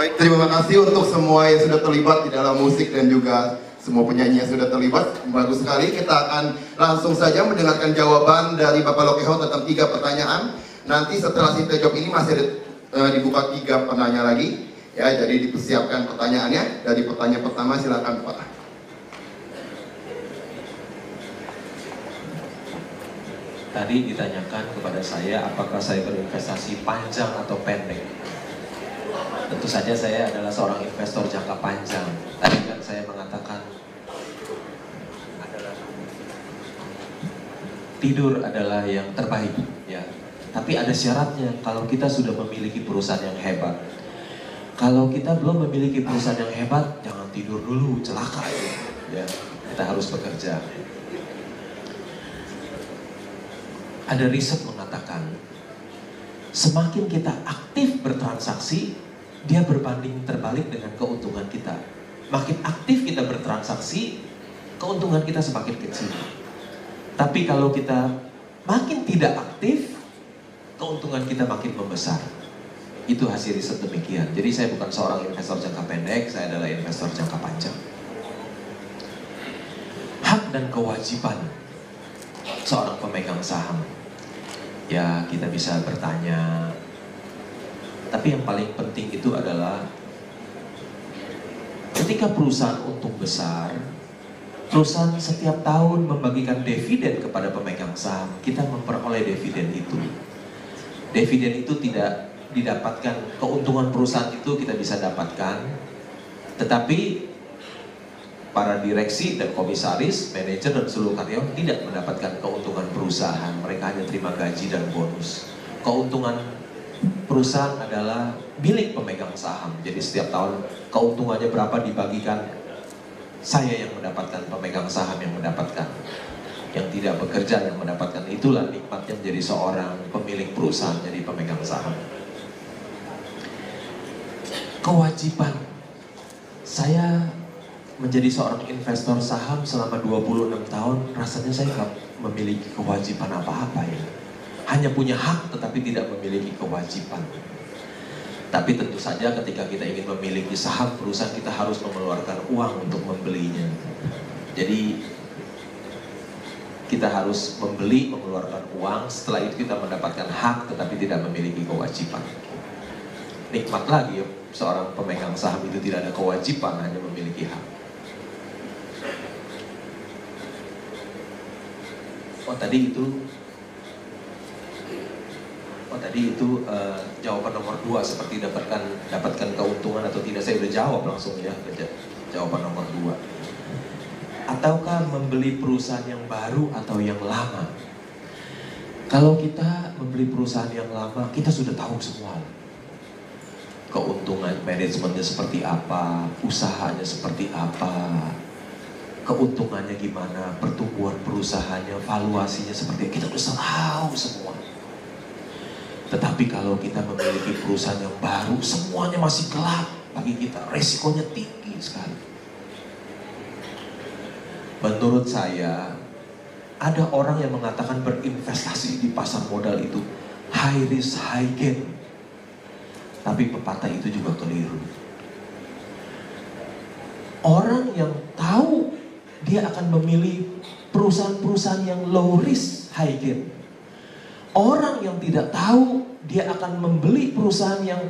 Baik, terima kasih untuk semua yang sudah terlibat di dalam musik dan juga semua penyanyi yang sudah terlibat. Bagus sekali, kita akan langsung saja mendengarkan jawaban dari Bapak Lokeho tentang tiga pertanyaan. Nanti setelah kita jawab ini masih ada, uh, dibuka tiga penanya lagi. Ya, jadi dipersiapkan pertanyaannya. Dari pertanyaan pertama silakan Pak. Tadi ditanyakan kepada saya apakah saya berinvestasi panjang atau pendek. Tentu saja saya adalah seorang investor jangka panjang. Tadi kan saya mengatakan tidur adalah yang terbaik ya. Tapi ada syaratnya kalau kita sudah memiliki perusahaan yang hebat. Kalau kita belum memiliki perusahaan yang hebat, jangan tidur dulu, celaka ya. ya. Kita harus bekerja. Ada riset mengatakan semakin kita aktif bertransaksi, dia berbanding terbalik dengan keuntungan kita. Makin aktif kita bertransaksi, keuntungan kita semakin kecil. Tapi kalau kita makin tidak aktif, keuntungan kita makin membesar. Itu hasil riset demikian. Jadi saya bukan seorang investor jangka pendek, saya adalah investor jangka panjang. Hak dan kewajiban seorang pemegang saham ya kita bisa bertanya. Tapi yang paling penting itu adalah ketika perusahaan untung besar, perusahaan setiap tahun membagikan dividen kepada pemegang saham, kita memperoleh dividen itu. Dividen itu tidak didapatkan, keuntungan perusahaan itu kita bisa dapatkan, tetapi para direksi dan komisaris, manajer dan seluruh karyawan tidak mendapatkan keuntungan perusahaan. Mereka hanya terima gaji dan bonus. Keuntungan perusahaan adalah milik pemegang saham. Jadi setiap tahun keuntungannya berapa dibagikan saya yang mendapatkan pemegang saham yang mendapatkan. Yang tidak bekerja yang mendapatkan itulah nikmatnya menjadi seorang pemilik perusahaan jadi pemegang saham. Kewajiban saya menjadi seorang investor saham selama 26 tahun, rasanya saya nggak memiliki kewajiban apa-apa ya. Hanya punya hak tetapi tidak memiliki kewajiban. Tapi tentu saja ketika kita ingin memiliki saham perusahaan kita harus mengeluarkan uang untuk membelinya. Jadi kita harus membeli, mengeluarkan uang, setelah itu kita mendapatkan hak tetapi tidak memiliki kewajiban. Nikmat lagi ya, seorang pemegang saham itu tidak ada kewajiban, hanya memiliki hak. Oh tadi itu Oh tadi itu uh, jawaban nomor dua seperti dapatkan dapatkan keuntungan atau tidak saya udah jawab langsung ya jawaban nomor dua. Ataukah membeli perusahaan yang baru atau yang lama? Kalau kita membeli perusahaan yang lama, kita sudah tahu semua. Keuntungan manajemennya seperti apa, usahanya seperti apa, keuntungannya gimana, pertumbuhan perusahaannya, valuasinya seperti kita udah tahu semua. Tetapi kalau kita memiliki perusahaan yang baru, semuanya masih gelap bagi kita, resikonya tinggi sekali. Menurut saya, ada orang yang mengatakan berinvestasi di pasar modal itu high risk high gain. Tapi pepatah itu juga keliru. Orang yang tahu dia akan memilih perusahaan-perusahaan yang low risk high gain Orang yang tidak tahu, dia akan membeli perusahaan yang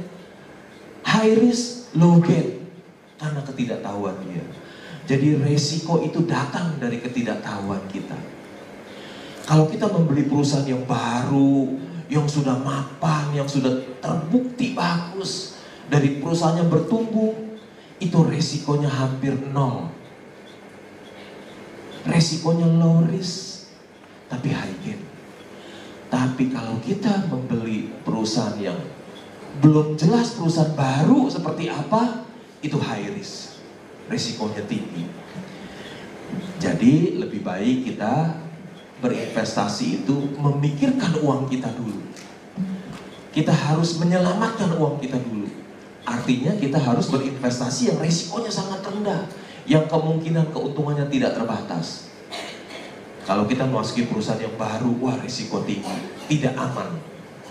high risk, low gain. Karena ketidaktahuan dia. Jadi resiko itu datang dari ketidaktahuan kita. Kalau kita membeli perusahaan yang baru, yang sudah mapan, yang sudah terbukti bagus, dari perusahaan yang bertumbuh, itu resikonya hampir nol. Resikonya low risk, tapi high gain. Tapi kalau kita membeli perusahaan yang belum jelas perusahaan baru seperti apa, itu high risk. Risikonya tinggi. Jadi lebih baik kita berinvestasi itu memikirkan uang kita dulu. Kita harus menyelamatkan uang kita dulu. Artinya kita harus berinvestasi yang risikonya sangat rendah. Yang kemungkinan keuntungannya tidak terbatas. Kalau kita memasuki perusahaan yang baru, wah risiko tinggi, tidak aman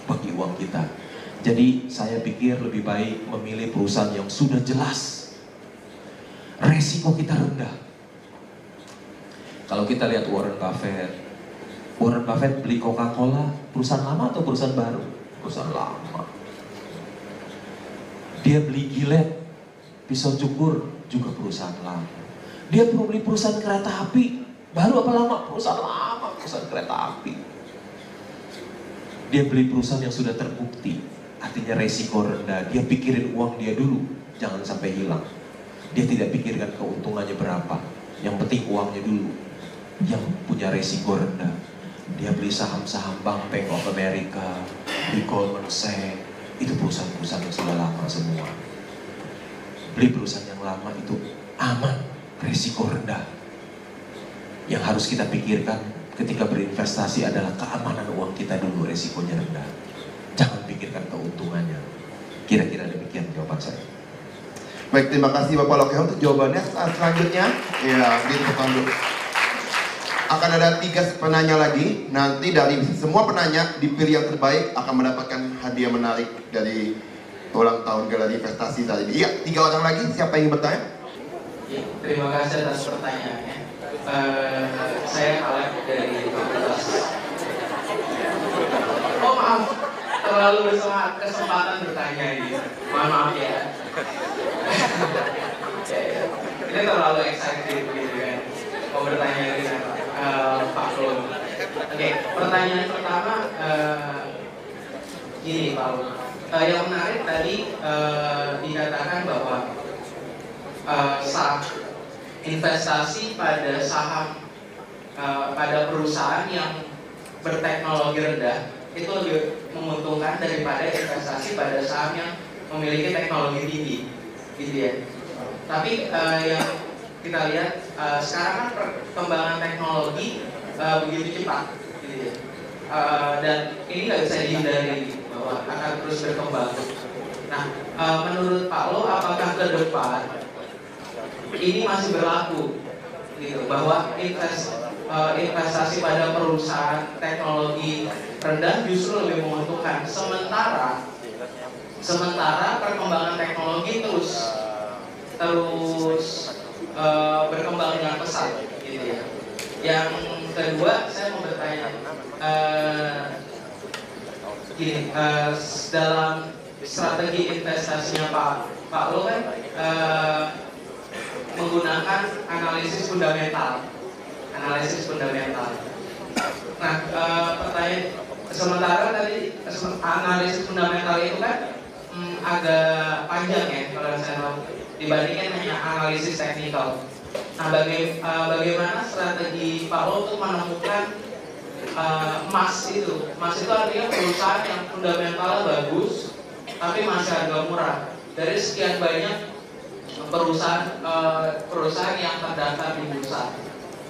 bagi uang kita. Jadi saya pikir lebih baik memilih perusahaan yang sudah jelas. Resiko kita rendah. Kalau kita lihat Warren Buffett, Warren Buffett beli Coca-Cola, perusahaan lama atau perusahaan baru? Perusahaan lama. Dia beli Gillette, pisau cukur, juga perusahaan lama. Dia perlu beli perusahaan kereta api, baru apa lama? Perusahaan lama, perusahaan kereta api. Dia beli perusahaan yang sudah terbukti, artinya resiko rendah. Dia pikirin uang dia dulu, jangan sampai hilang. Dia tidak pikirkan keuntungannya berapa. Yang penting uangnya dulu. Yang punya resiko rendah. Dia beli saham-saham Bank Bank of America, beli Goldman Sachs. Itu perusahaan-perusahaan yang sudah lama semua. Beli perusahaan yang lama itu aman, resiko rendah. Yang harus kita pikirkan ketika berinvestasi adalah keamanan uang kita dulu, resikonya rendah. Jangan pikirkan keuntungannya. Kira-kira demikian jawaban saya. Baik, terima kasih Bapak Lokeho untuk jawabannya. Saat selanjutnya, ya, di dulu. Akan ada tiga penanya lagi. Nanti dari semua penanya dipilih yang terbaik akan mendapatkan hadiah menarik dari ulang tahun galeri investasi ini. Iya, tiga orang lagi. Siapa yang ingin bertanya? Ya, terima kasih atas pertanyaannya. Uh, saya Alek dari Fakultas. Oh maaf, terlalu bersemangat kesempatan bertanya ini. Maaf ya. Ini terlalu excited gitu kan. Mau bertanya dengan uh, Pak Lum. Oke, okay, pertanyaan pertama uh, gini Pak Lum. Uh, yang menarik tadi uh, dikatakan bahwa uh, sah investasi pada saham uh, pada perusahaan yang berteknologi rendah itu lebih menguntungkan daripada investasi pada saham yang memiliki teknologi tinggi, gitu ya. Tapi uh, yang kita lihat uh, sekarang kan perkembangan teknologi uh, begitu cepat, gitu ya. Uh, dan ini nggak bisa dihindari bahwa akan terus berkembang. Nah, uh, menurut Pak Lo, apakah ke depan ini masih berlaku gitu bahwa invest, uh, investasi pada perusahaan teknologi rendah justru lebih menguntungkan. Sementara sementara perkembangan teknologi terus terus uh, berkembang dengan pesat gitu ya. Yang kedua saya mau bertanya uh, gini uh, dalam strategi investasinya Pak Pak Lo kan uh, menggunakan analisis fundamental. Analisis fundamental. Nah, e, pertanyaan sementara tadi analisis fundamental itu kan hmm, agak panjang ya kalau saya dibandingkan hanya analisis teknikal. Nah, baga e, bagaimana strategi Pak Lo untuk menemukan e, emas itu? Emas itu artinya perusahaan yang fundamentalnya bagus, tapi masih agak murah. Dari sekian banyak perusahaan uh, perusahaan yang terdaftar di bursa.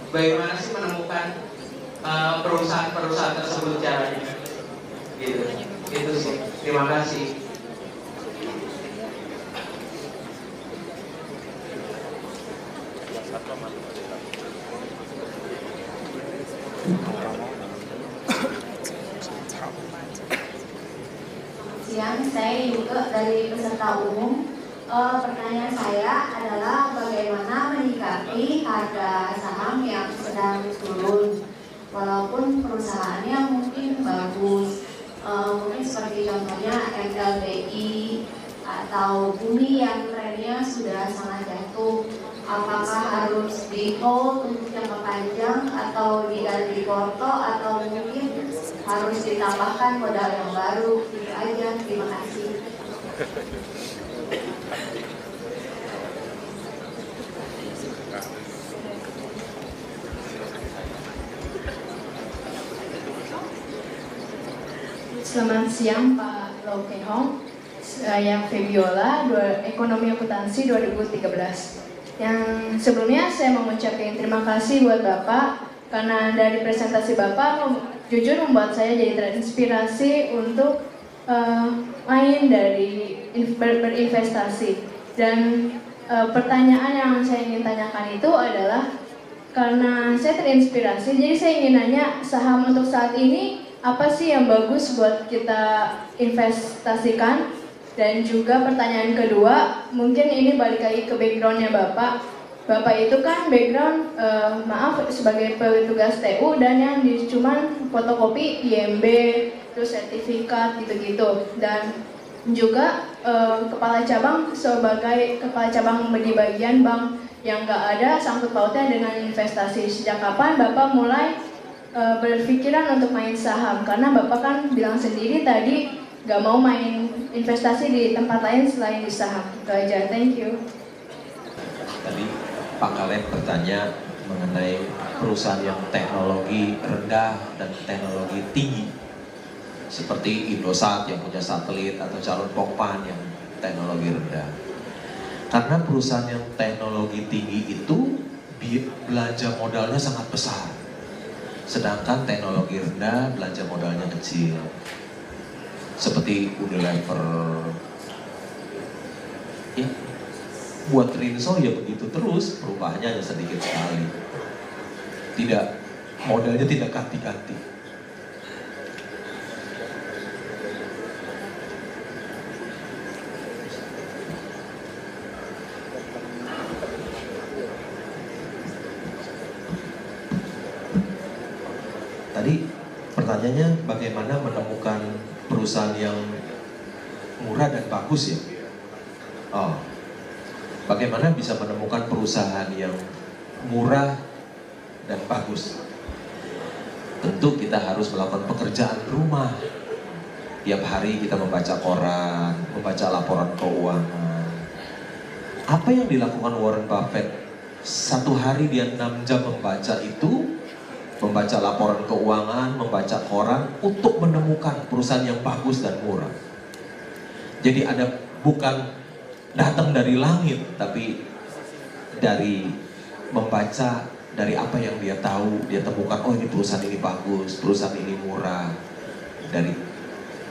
Bagaimana sih menemukan perusahaan-perusahaan uh, tersebut caranya? Gitu, itu sih. Terima kasih. Siang, saya juga dari peserta umum uh, pertanyaan saya adalah bagaimana menyikapi harga saham yang sedang turun? Walaupun perusahaannya mungkin bagus uh, mungkin seperti contohnya MLBI atau Bumi yang trennya sudah sangat jatuh apakah harus di hold untuk jangka panjang atau diganti porto atau mungkin harus ditambahkan modal yang baru? Itu aja terima kasih Selamat siang Pak Lokehong. Saya Febiola, Ekonomi Akuntansi 2013. Yang sebelumnya saya mengucapkan terima kasih buat Bapak karena dari presentasi Bapak jujur membuat saya jadi terinspirasi untuk uh, main dari ber berinvestasi. Dan uh, pertanyaan yang saya ingin tanyakan itu adalah karena saya terinspirasi, jadi saya ingin nanya saham untuk saat ini apa sih yang bagus buat kita investasikan? Dan juga pertanyaan kedua, mungkin ini balik lagi ke backgroundnya Bapak. Bapak itu kan background, eh, maaf, sebagai petugas TU dan yang di, cuman fotokopi IMB, terus sertifikat gitu-gitu. Dan juga eh, kepala cabang sebagai kepala cabang di bagian bank yang nggak ada sangkut pautnya dengan investasi. Sejak kapan Bapak mulai eh, berpikiran untuk main saham? Karena Bapak kan bilang sendiri tadi nggak mau main investasi di tempat lain selain di saham. Itu aja, thank you. Tadi Pak Kaleb bertanya mengenai perusahaan yang teknologi rendah dan teknologi tinggi. Seperti Indosat yang punya satelit atau calon Pokpan yang teknologi rendah. Karena perusahaan yang teknologi tinggi itu belanja modalnya sangat besar. Sedangkan teknologi rendah belanja modalnya kecil. Seperti Unilever. Ya, buat Rinso ya begitu terus, perubahannya hanya sedikit sekali. Tidak, modalnya tidak ganti-ganti. Tadi pertanyaannya bagaimana menemukan perusahaan yang murah dan bagus ya? Oh, bagaimana bisa menemukan perusahaan yang murah dan bagus? Tentu kita harus melakukan pekerjaan rumah. Tiap hari kita membaca koran, membaca laporan keuangan. Apa yang dilakukan Warren Buffett? Satu hari dia 6 jam membaca itu, membaca laporan keuangan, membaca koran untuk menemukan perusahaan yang bagus dan murah. Jadi ada bukan datang dari langit, tapi dari membaca dari apa yang dia tahu, dia temukan, oh ini perusahaan ini bagus, perusahaan ini murah. Dari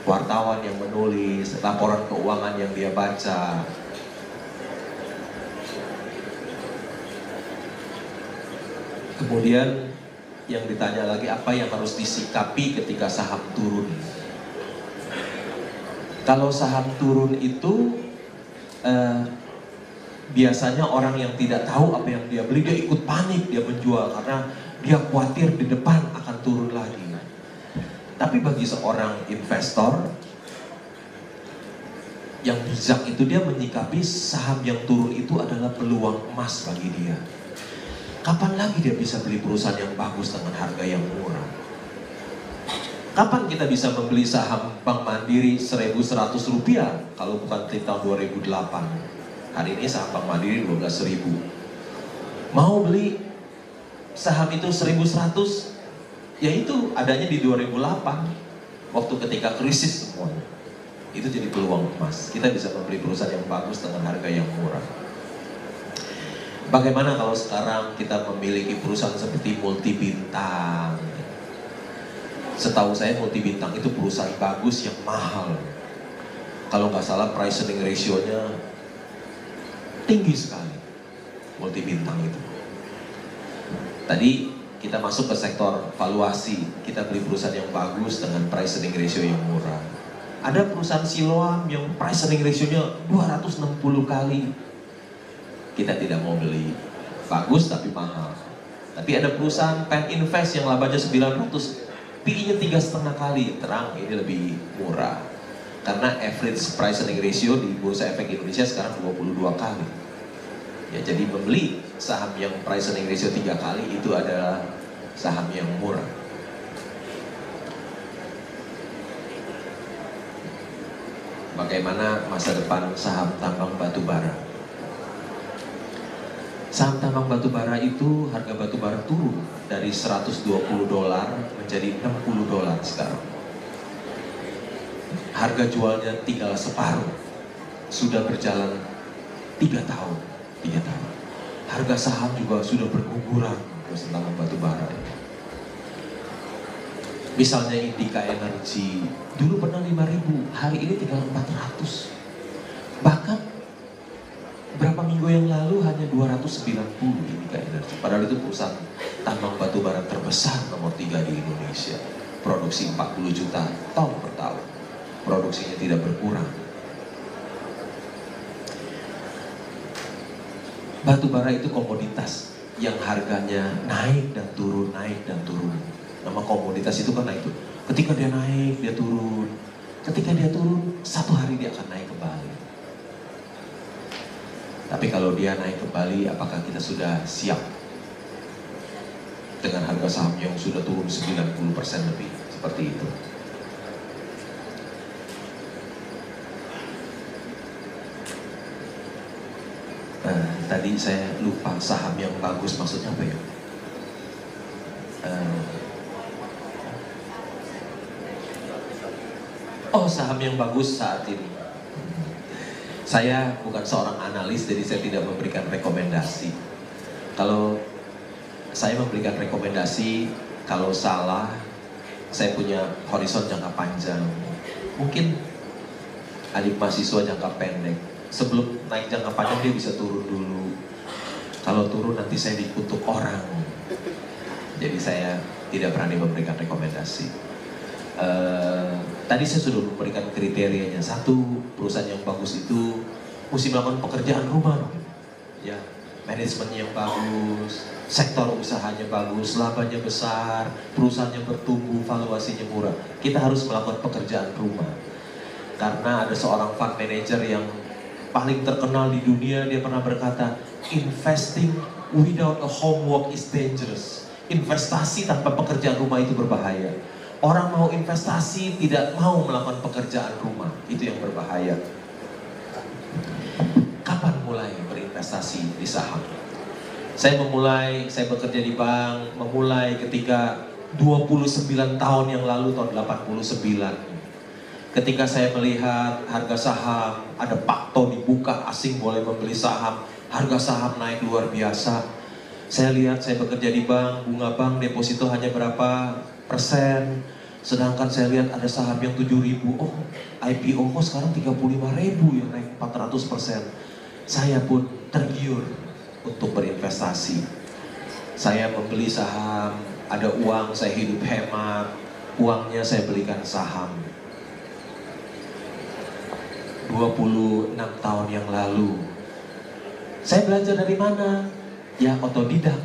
wartawan yang menulis, laporan keuangan yang dia baca. Kemudian yang ditanya lagi apa yang harus disikapi ketika saham turun. Kalau saham turun itu eh, biasanya orang yang tidak tahu apa yang dia beli dia ikut panik dia menjual karena dia khawatir di depan akan turun lagi. Tapi bagi seorang investor yang bijak itu dia menyikapi saham yang turun itu adalah peluang emas bagi dia. Kapan lagi dia bisa beli perusahaan yang bagus dengan harga yang murah? Kapan kita bisa membeli saham Bank Mandiri 1100 rupiah kalau bukan tahun 2008? Hari ini saham Bank Mandiri 12 ribu. Mau beli saham itu 1100? Ya itu adanya di 2008. Waktu ketika krisis semuanya. Itu jadi peluang emas. Kita bisa membeli perusahaan yang bagus dengan harga yang murah. Bagaimana kalau sekarang kita memiliki perusahaan seperti multi bintang? Setahu saya multi bintang itu perusahaan bagus yang mahal. Kalau nggak salah price earning ratio-nya tinggi sekali. Multi bintang itu. Tadi kita masuk ke sektor valuasi, kita beli perusahaan yang bagus dengan price earning ratio yang murah. Ada perusahaan Siloam yang price earning ratio-nya 260 kali. Kita tidak mau beli. Bagus tapi mahal. Tapi ada perusahaan Pen Invest yang labanya 900, PI-nya tiga setengah kali. Terang ini lebih murah. Karena average price earning ratio di Bursa Efek Indonesia sekarang 22 kali. Ya, jadi membeli saham yang price earning ratio tiga kali itu adalah saham yang murah. Bagaimana masa depan saham tambang batu bara? Saham tambang batu bara itu harga batu bara turun dari 120 dolar menjadi 60 dolar sekarang. Harga jualnya tinggal separuh. Sudah berjalan tiga tahun, tiga tahun. Harga saham juga sudah perusahaan tambang batu bara. Misalnya Indika Energy, dulu pernah 5000, hari ini tinggal 400. Bahkan berapa minggu yang lalu hanya 290 Indika Energy. Padahal itu perusahaan tambang batu bara terbesar nomor 3 di Indonesia. produksi 40 juta ton per tahun. Produksinya tidak berkurang. Batu bara itu komoditas yang harganya naik dan turun, naik dan turun. Nama komoditas itu naik itu. Ketika dia naik, dia turun. Ketika dia turun, satu hari dia akan naik kembali. Tapi kalau dia naik kembali, apakah kita sudah siap dengan harga saham yang sudah turun 90% lebih seperti itu? Nah, tadi saya lupa saham yang bagus maksudnya apa ya? Eh, oh saham yang bagus saat ini. Saya bukan seorang analis jadi saya tidak memberikan rekomendasi. Kalau saya memberikan rekomendasi kalau salah saya punya horizon jangka panjang. Mungkin adik mahasiswa jangka pendek sebelum naik jangka panjang dia bisa turun dulu. Kalau turun nanti saya dikutuk orang. Jadi saya tidak berani memberikan rekomendasi. Eh, tadi saya sudah memberikan kriterianya. Satu, perusahaan yang bagus itu mesti melakukan pekerjaan rumah. Ya, manajemen yang bagus, sektor usahanya bagus, labanya besar, perusahaannya bertumbuh, valuasinya murah. Kita harus melakukan pekerjaan rumah. Karena ada seorang fund manager yang paling terkenal di dunia, dia pernah berkata, investing without a homework is dangerous. Investasi tanpa pekerjaan rumah itu berbahaya. Orang mau investasi tidak mau melakukan pekerjaan rumah, itu yang berbahaya. Kapan mulai berinvestasi di saham? Saya memulai, saya bekerja di bank, memulai ketika 29 tahun yang lalu, tahun 89. Ketika saya melihat harga saham, ada pakto dibuka, asing boleh membeli saham, harga saham naik luar biasa. Saya lihat, saya bekerja di bank, bunga bank, deposito hanya berapa persen. Sedangkan saya lihat ada saham yang 7 ribu, oh IPO kok sekarang 35 ribu yang naik 400 persen. Saya pun tergiur untuk berinvestasi. Saya membeli saham, ada uang, saya hidup hemat, uangnya saya belikan saham. 26 tahun yang lalu. Saya belajar dari mana? Ya otodidak.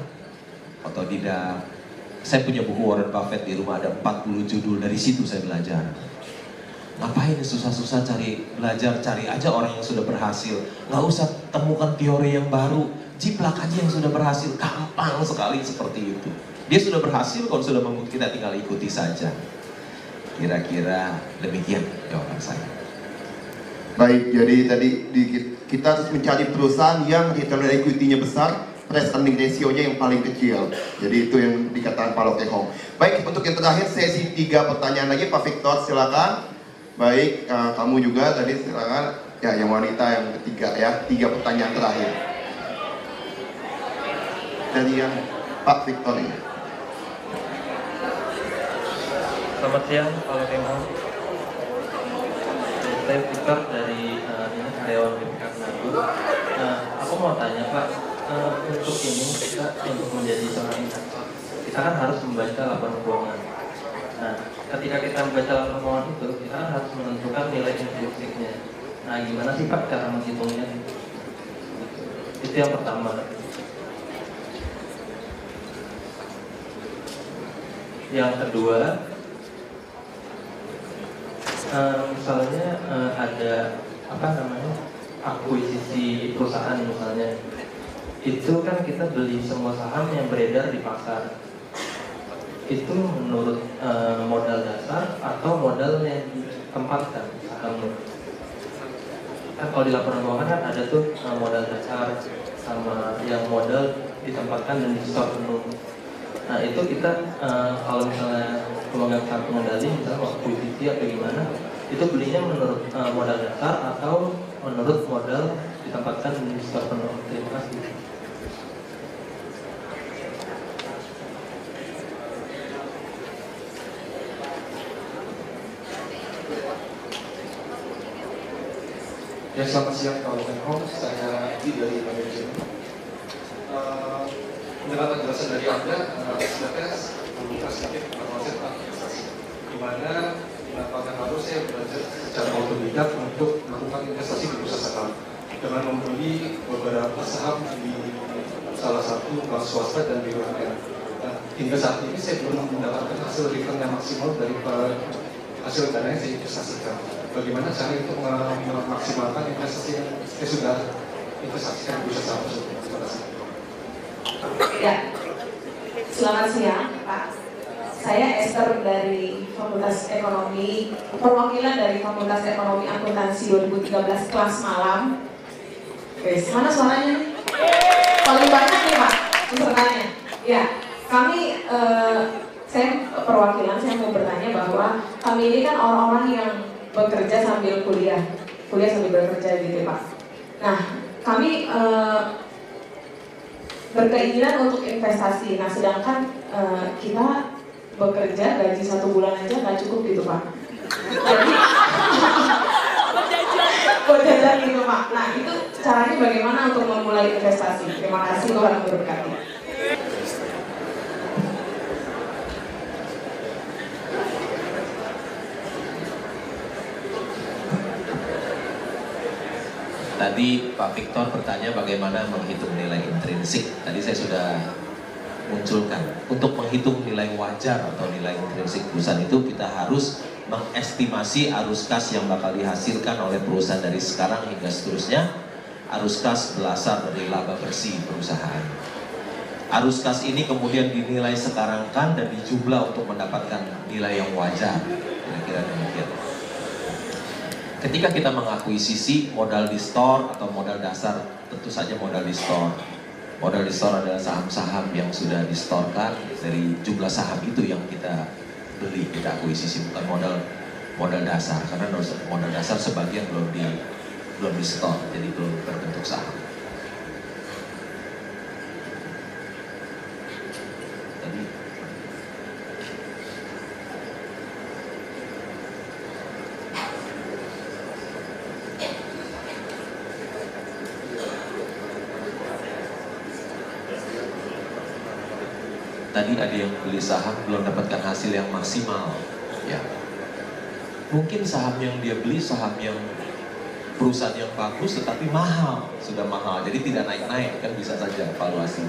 Otodidak. Saya punya buku Warren Buffett di rumah ada 40 judul dari situ saya belajar. Ngapain susah-susah cari belajar, cari aja orang yang sudah berhasil. Nggak usah temukan teori yang baru, jiplak aja yang sudah berhasil. Gampang sekali seperti itu. Dia sudah berhasil, kalau sudah membuktikan kita tinggal ikuti saja. Kira-kira demikian jawaban saya. Baik, jadi tadi di, kita harus mencari perusahaan yang return equity-nya besar, price earning yang paling kecil. Jadi itu yang dikatakan Pak Lokehong. Baik, untuk yang terakhir sesi tiga pertanyaan lagi, Pak Victor silakan. Baik, uh, kamu juga tadi silakan. Ya, yang wanita yang ketiga ya, tiga pertanyaan terakhir. Dari yang Pak Victor ini. Selamat siang, Pak Lokehong. Saya Victor dari uh, ini karyawan. Nah, aku mau tanya Pak, uh, untuk ini kita untuk menjadi seorang investor, kita kan harus membaca laporan keuangan. Nah, ketika kita membaca laporan keuangan itu, kita kan harus menentukan nilai intrinsiknya. Nah, gimana sih Pak cara menghitungnya? Itu yang pertama. Yang kedua, uh, misalnya uh, ada apa namanya akuisisi perusahaan misalnya itu kan kita beli semua saham yang beredar di pasar. Itu menurut uh, modal dasar atau modal yang ditempatkan sahamnya kan kalau di laporan keuangan kan ada tuh uh, modal dasar sama yang modal ditempatkan dan di store penuh. Nah itu kita uh, kalau misalnya pemegang saham pengendali misalnya akuisisi atau gimana itu belinya menurut uh, modal dasar atau menurut modal ditempatkan di store penuh. Terima kasih Ya selamat siang Kawan Hong, saya Adi dari manajemen. Uh, eh, mendengar penjelasan dari Anda, uh, silakan membuka sedikit informasi tentang investasi. Di mana kenapa harus saya belajar secara otodidak untuk melakukan investasi di pusat saham dengan membeli beberapa saham di salah satu bank swasta dan BUMN. Nah, hingga saat ini saya belum mendapatkan hasil return yang maksimal dari hasil dana yang saya investasikan. Bagaimana cara mem- memaksimalkan investasi yang saya sudah investasikan saham tersebut? Terima kasih. Ya, selamat siang Pak. Saya Esther dari Fakultas Ekonomi, perwakilan dari Fakultas Ekonomi Akuntansi 2013 kelas malam. Guys, mana suaranya? Paling banyak nih Pak, pesertanya. Ya, kami, eh, saya perwakilan, saya mau bertanya bahwa kami ini kan orang-orang yang bekerja sambil kuliah, kuliah sambil bekerja gitu Pak. Nah, kami eh, berkeinginan untuk investasi. Nah, sedangkan eh, kita bekerja gaji satu bulan aja nggak cukup gitu pak. Jadi berjajan gitu pak. Nah itu caranya bagaimana untuk memulai investasi? Terima kasih Tuhan memberkati. Tadi Pak Victor bertanya bagaimana menghitung nilai intrinsik. Tadi saya sudah munculkan. Untuk menghitung nilai wajar atau nilai intrinsik perusahaan itu kita harus mengestimasi arus kas yang bakal dihasilkan oleh perusahaan dari sekarang hingga seterusnya. Arus kas berasal dari laba bersih perusahaan. Arus kas ini kemudian dinilai sekarang kan dan dijumlah untuk mendapatkan nilai yang wajar. Kira-kira demikian. Ketika kita mengakuisisi modal di store atau modal dasar, tentu saja modal di store. Modal di store adalah saham-saham yang sudah distorkan dari jumlah saham itu yang kita beli, kita akuisisi bukan modal modal dasar karena modal dasar sebagian belum di belum di store, jadi belum berbentuk saham. Tadi tadi ada yang beli saham belum dapatkan hasil yang maksimal. Ya. Mungkin saham yang dia beli saham yang perusahaan yang bagus tetapi mahal sudah mahal. Jadi tidak naik-naik kan bisa saja valuasi.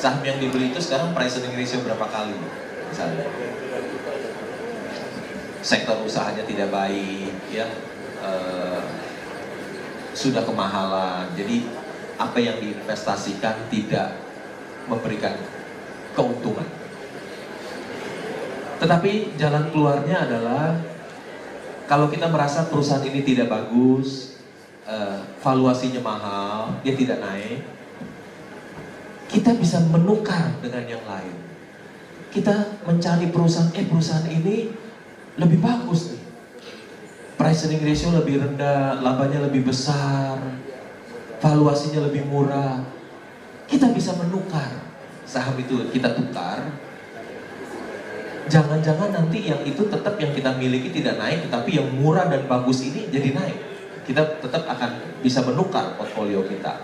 Saham yang dibeli itu sekarang price earning ratio berapa kali misalnya? Sektor usahanya tidak baik ya. Eh, sudah kemahalan. Jadi apa yang diinvestasikan tidak memberikan keuntungan. Tetapi jalan keluarnya adalah kalau kita merasa perusahaan ini tidak bagus, eh, valuasinya mahal, dia tidak naik, kita bisa menukar dengan yang lain. Kita mencari perusahaan, eh perusahaan ini lebih bagus nih. Price earning ratio lebih rendah, labanya lebih besar, valuasinya lebih murah. Kita bisa menukar saham itu kita tukar, jangan-jangan nanti yang itu tetap yang kita miliki tidak naik, tetapi yang murah dan bagus ini jadi naik. Kita tetap akan bisa menukar portfolio kita.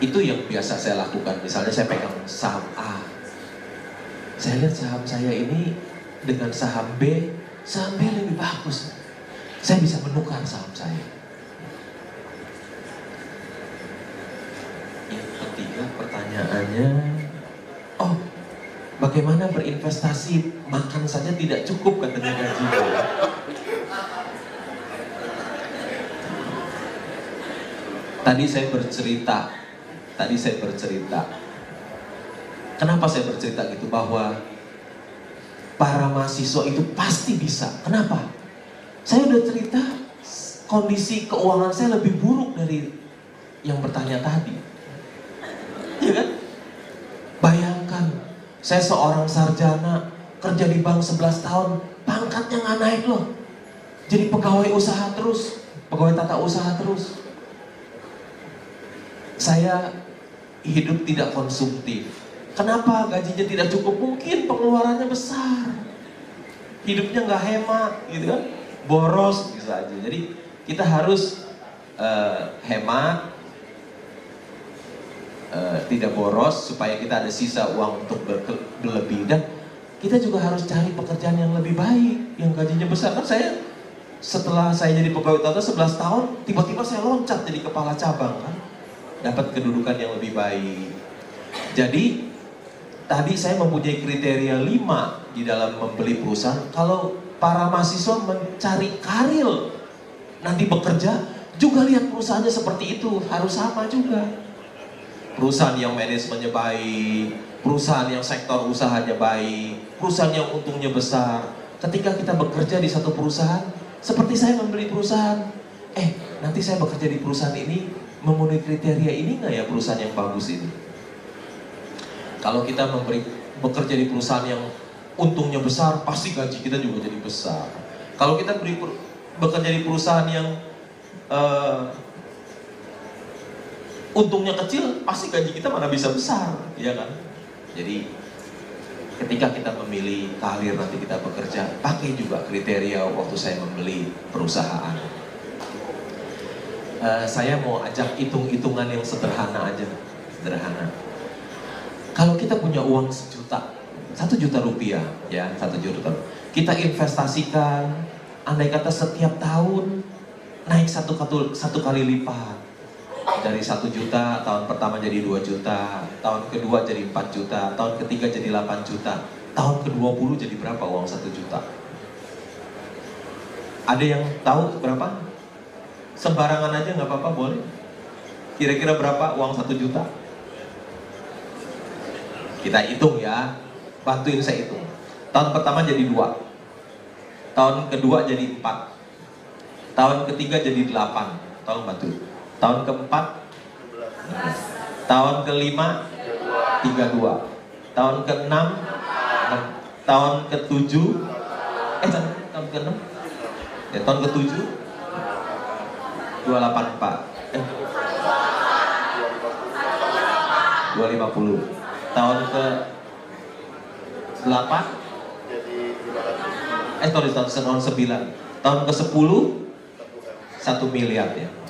Itu yang biasa saya lakukan. Misalnya saya pegang saham A. Saya lihat saham saya ini dengan saham B, saham B lebih bagus. Saya bisa menukar saham saya. Ketiga pertanyaannya, oh bagaimana berinvestasi makan saja tidak cukup katanya gajinya. Tadi saya bercerita, tadi saya bercerita. Kenapa saya bercerita gitu bahwa para mahasiswa itu pasti bisa. Kenapa? Saya udah cerita kondisi keuangan saya lebih buruk dari yang bertanya tadi. Ya kan? Bayangkan, saya seorang sarjana, kerja di bank 11 tahun, pangkatnya nggak naik loh. Jadi pegawai usaha terus, pegawai tata usaha terus. Saya hidup tidak konsumtif. Kenapa gajinya tidak cukup? Mungkin pengeluarannya besar. Hidupnya nggak hemat, gitu kan? Boros bisa aja. Jadi kita harus uh, hemat, uh, tidak boros supaya kita ada sisa uang untuk berlebih dan kita juga harus cari pekerjaan yang lebih baik, yang gajinya besar. Kan saya setelah saya jadi pegawai tata 11 tahun, tiba-tiba saya loncat jadi kepala cabang kan. Dapat kedudukan yang lebih baik. Jadi tadi saya mempunyai kriteria 5 di dalam membeli perusahaan. Kalau para mahasiswa mencari karir nanti bekerja, juga lihat perusahaannya seperti itu, harus sama juga. Perusahaan yang manajemennya baik, perusahaan yang sektor usahanya baik, perusahaan yang untungnya besar. Ketika kita bekerja di satu perusahaan, seperti saya membeli perusahaan, eh nanti saya bekerja di perusahaan ini memenuhi kriteria ini nggak ya perusahaan yang bagus ini? Kalau kita memberi bekerja di perusahaan yang untungnya besar, pasti gaji kita juga jadi besar. Kalau kita beri bekerja di perusahaan yang uh, untungnya kecil, pasti gaji kita mana bisa besar, ya kan? Jadi ketika kita memilih karir nanti kita bekerja, pakai juga kriteria waktu saya membeli perusahaan. Uh, saya mau ajak hitung-hitungan yang sederhana aja, sederhana. Kalau kita punya uang sejuta, satu juta rupiah, ya satu juta, kita investasikan, andai kata setiap tahun naik satu satu kali lipat, dari satu juta, tahun pertama jadi 2 juta, tahun kedua jadi 4 juta, tahun ketiga jadi 8 juta, tahun ke-20 jadi berapa uang 1 juta? Ada yang tahu berapa? Sembarangan aja nggak apa-apa boleh. Kira-kira berapa uang 1 juta? Kita hitung ya, bantuin saya hitung. Tahun pertama jadi 2, tahun kedua jadi 4, tahun ketiga jadi 8, tolong bantu tahun keempat? Tahun kelima? Tiga dua. Tahun keenam? Tahun ketujuh? Eh tahun keenam? Ya tahun ketujuh? Dua delapan empat. Eh. Dua lima puluh. Tahun ke delapan? Eh sorry tahun tahun sembilan. Tahun ke sepuluh? Satu miliar ya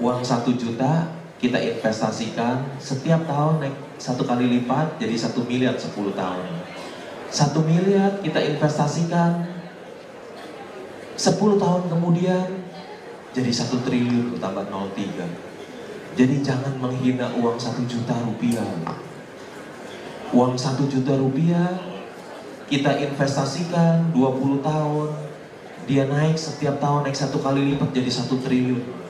uang satu juta kita investasikan setiap tahun naik satu kali lipat jadi satu miliar 10 tahun. Satu miliar kita investasikan 10 tahun kemudian jadi satu triliun tambah 03 jadi jangan menghina uang satu juta rupiah. Uang satu juta rupiah kita investasikan 20 tahun dia naik setiap tahun naik satu kali lipat jadi satu triliun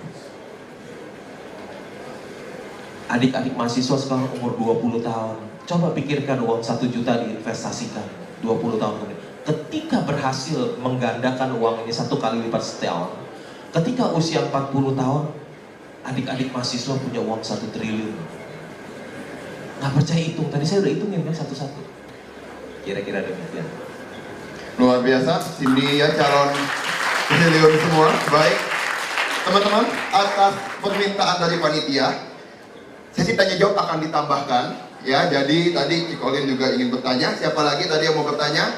adik-adik mahasiswa sekarang umur 20 tahun. Coba pikirkan uang 1 juta diinvestasikan 20 tahun kemudian. Ketika berhasil menggandakan uang ini satu kali lipat setahun, ketika usia 40 tahun, adik-adik mahasiswa punya uang 1 triliun. Nggak percaya hitung, tadi saya udah hitungin kan satu-satu. Kira-kira demikian. Luar biasa, Cindy ya calon triliun semua. Baik, teman-teman, atas permintaan dari panitia, Sesi tanya jawab akan ditambahkan ya. Jadi tadi Cikolin juga ingin bertanya. Siapa lagi tadi yang mau bertanya?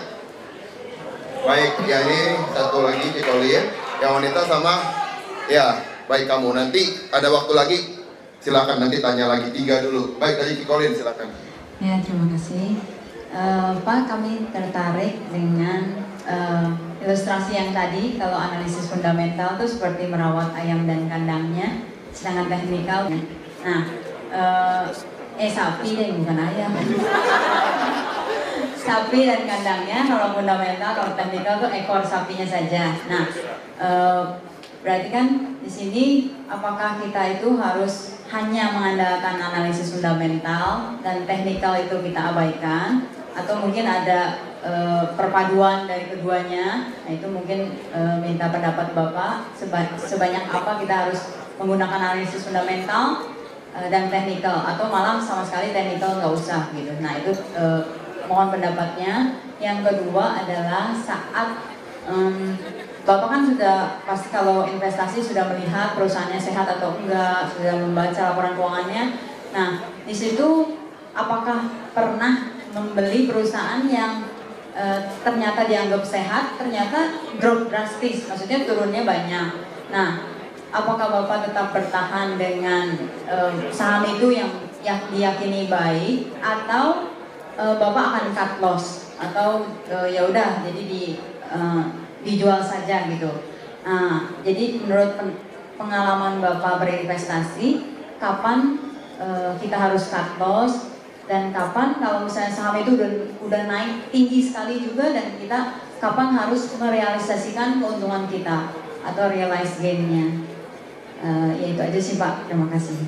Baik, ya ini satu lagi Cikolin. Yang wanita sama ya, baik kamu. Nanti ada waktu lagi silakan nanti tanya lagi tiga dulu. Baik tadi Cikolin silakan. Ya, terima kasih. Uh, Pak, kami tertarik dengan uh, ilustrasi yang tadi kalau analisis fundamental itu seperti merawat ayam dan kandangnya, sedangkan teknikal. Nah, uh, eh sapi deh bukan ayam. Sapi dan kandangnya kalau fundamental kalau teknikal tuh ekor sapinya saja. Nah uh, berarti kan di sini apakah kita itu harus hanya mengandalkan analisis fundamental dan teknikal itu kita abaikan? Atau mungkin ada e, perpaduan dari keduanya? Nah itu mungkin e, minta pendapat bapak seba sebanyak apa kita harus menggunakan analisis fundamental Eh, dan teknikal atau malam sama sekali teknikal nggak usah gitu. Nah itu eh, mohon pendapatnya. Yang kedua adalah saat um, Bapak kan sudah pasti kalau investasi sudah melihat perusahaannya sehat atau enggak, sudah membaca laporan keuangannya. Nah, di situ apakah pernah membeli perusahaan yang e, ternyata dianggap sehat, ternyata drop drastis, maksudnya turunnya banyak. Nah, apakah Bapak tetap bertahan dengan uh, saham itu yang yang diyakini baik atau uh, Bapak akan cut loss atau uh, ya udah jadi di uh, dijual saja gitu. Nah, jadi menurut pen- pengalaman Bapak berinvestasi, kapan eh, kita harus cut loss dan kapan kalau misalnya saham itu udah, udah naik tinggi sekali juga dan kita kapan harus merealisasikan keuntungan kita atau realize gain-nya. Eh, ya itu aja sih Pak, terima kasih.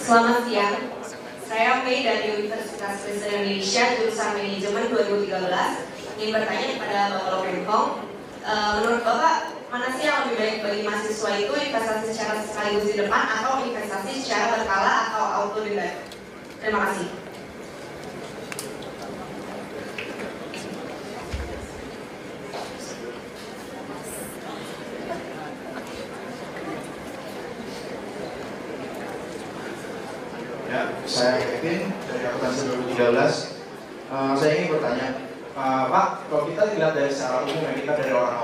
Selamat siang, saya Mei dari Universitas Kristen Indonesia jurusan Manajemen 2013 ingin bertanya kepada Bapak Lokenkong Eh, menurut Bapak mana sih yang lebih baik bagi mahasiswa itu investasi secara sekaligus di depan atau investasi secara berkala atau auto divide? Terima kasih. Ya, saya Kevin dari akuntansi 2013. Eh, saya ingin bertanya, eh, Pak, kalau kita lihat dari secara umum ya kita dari orang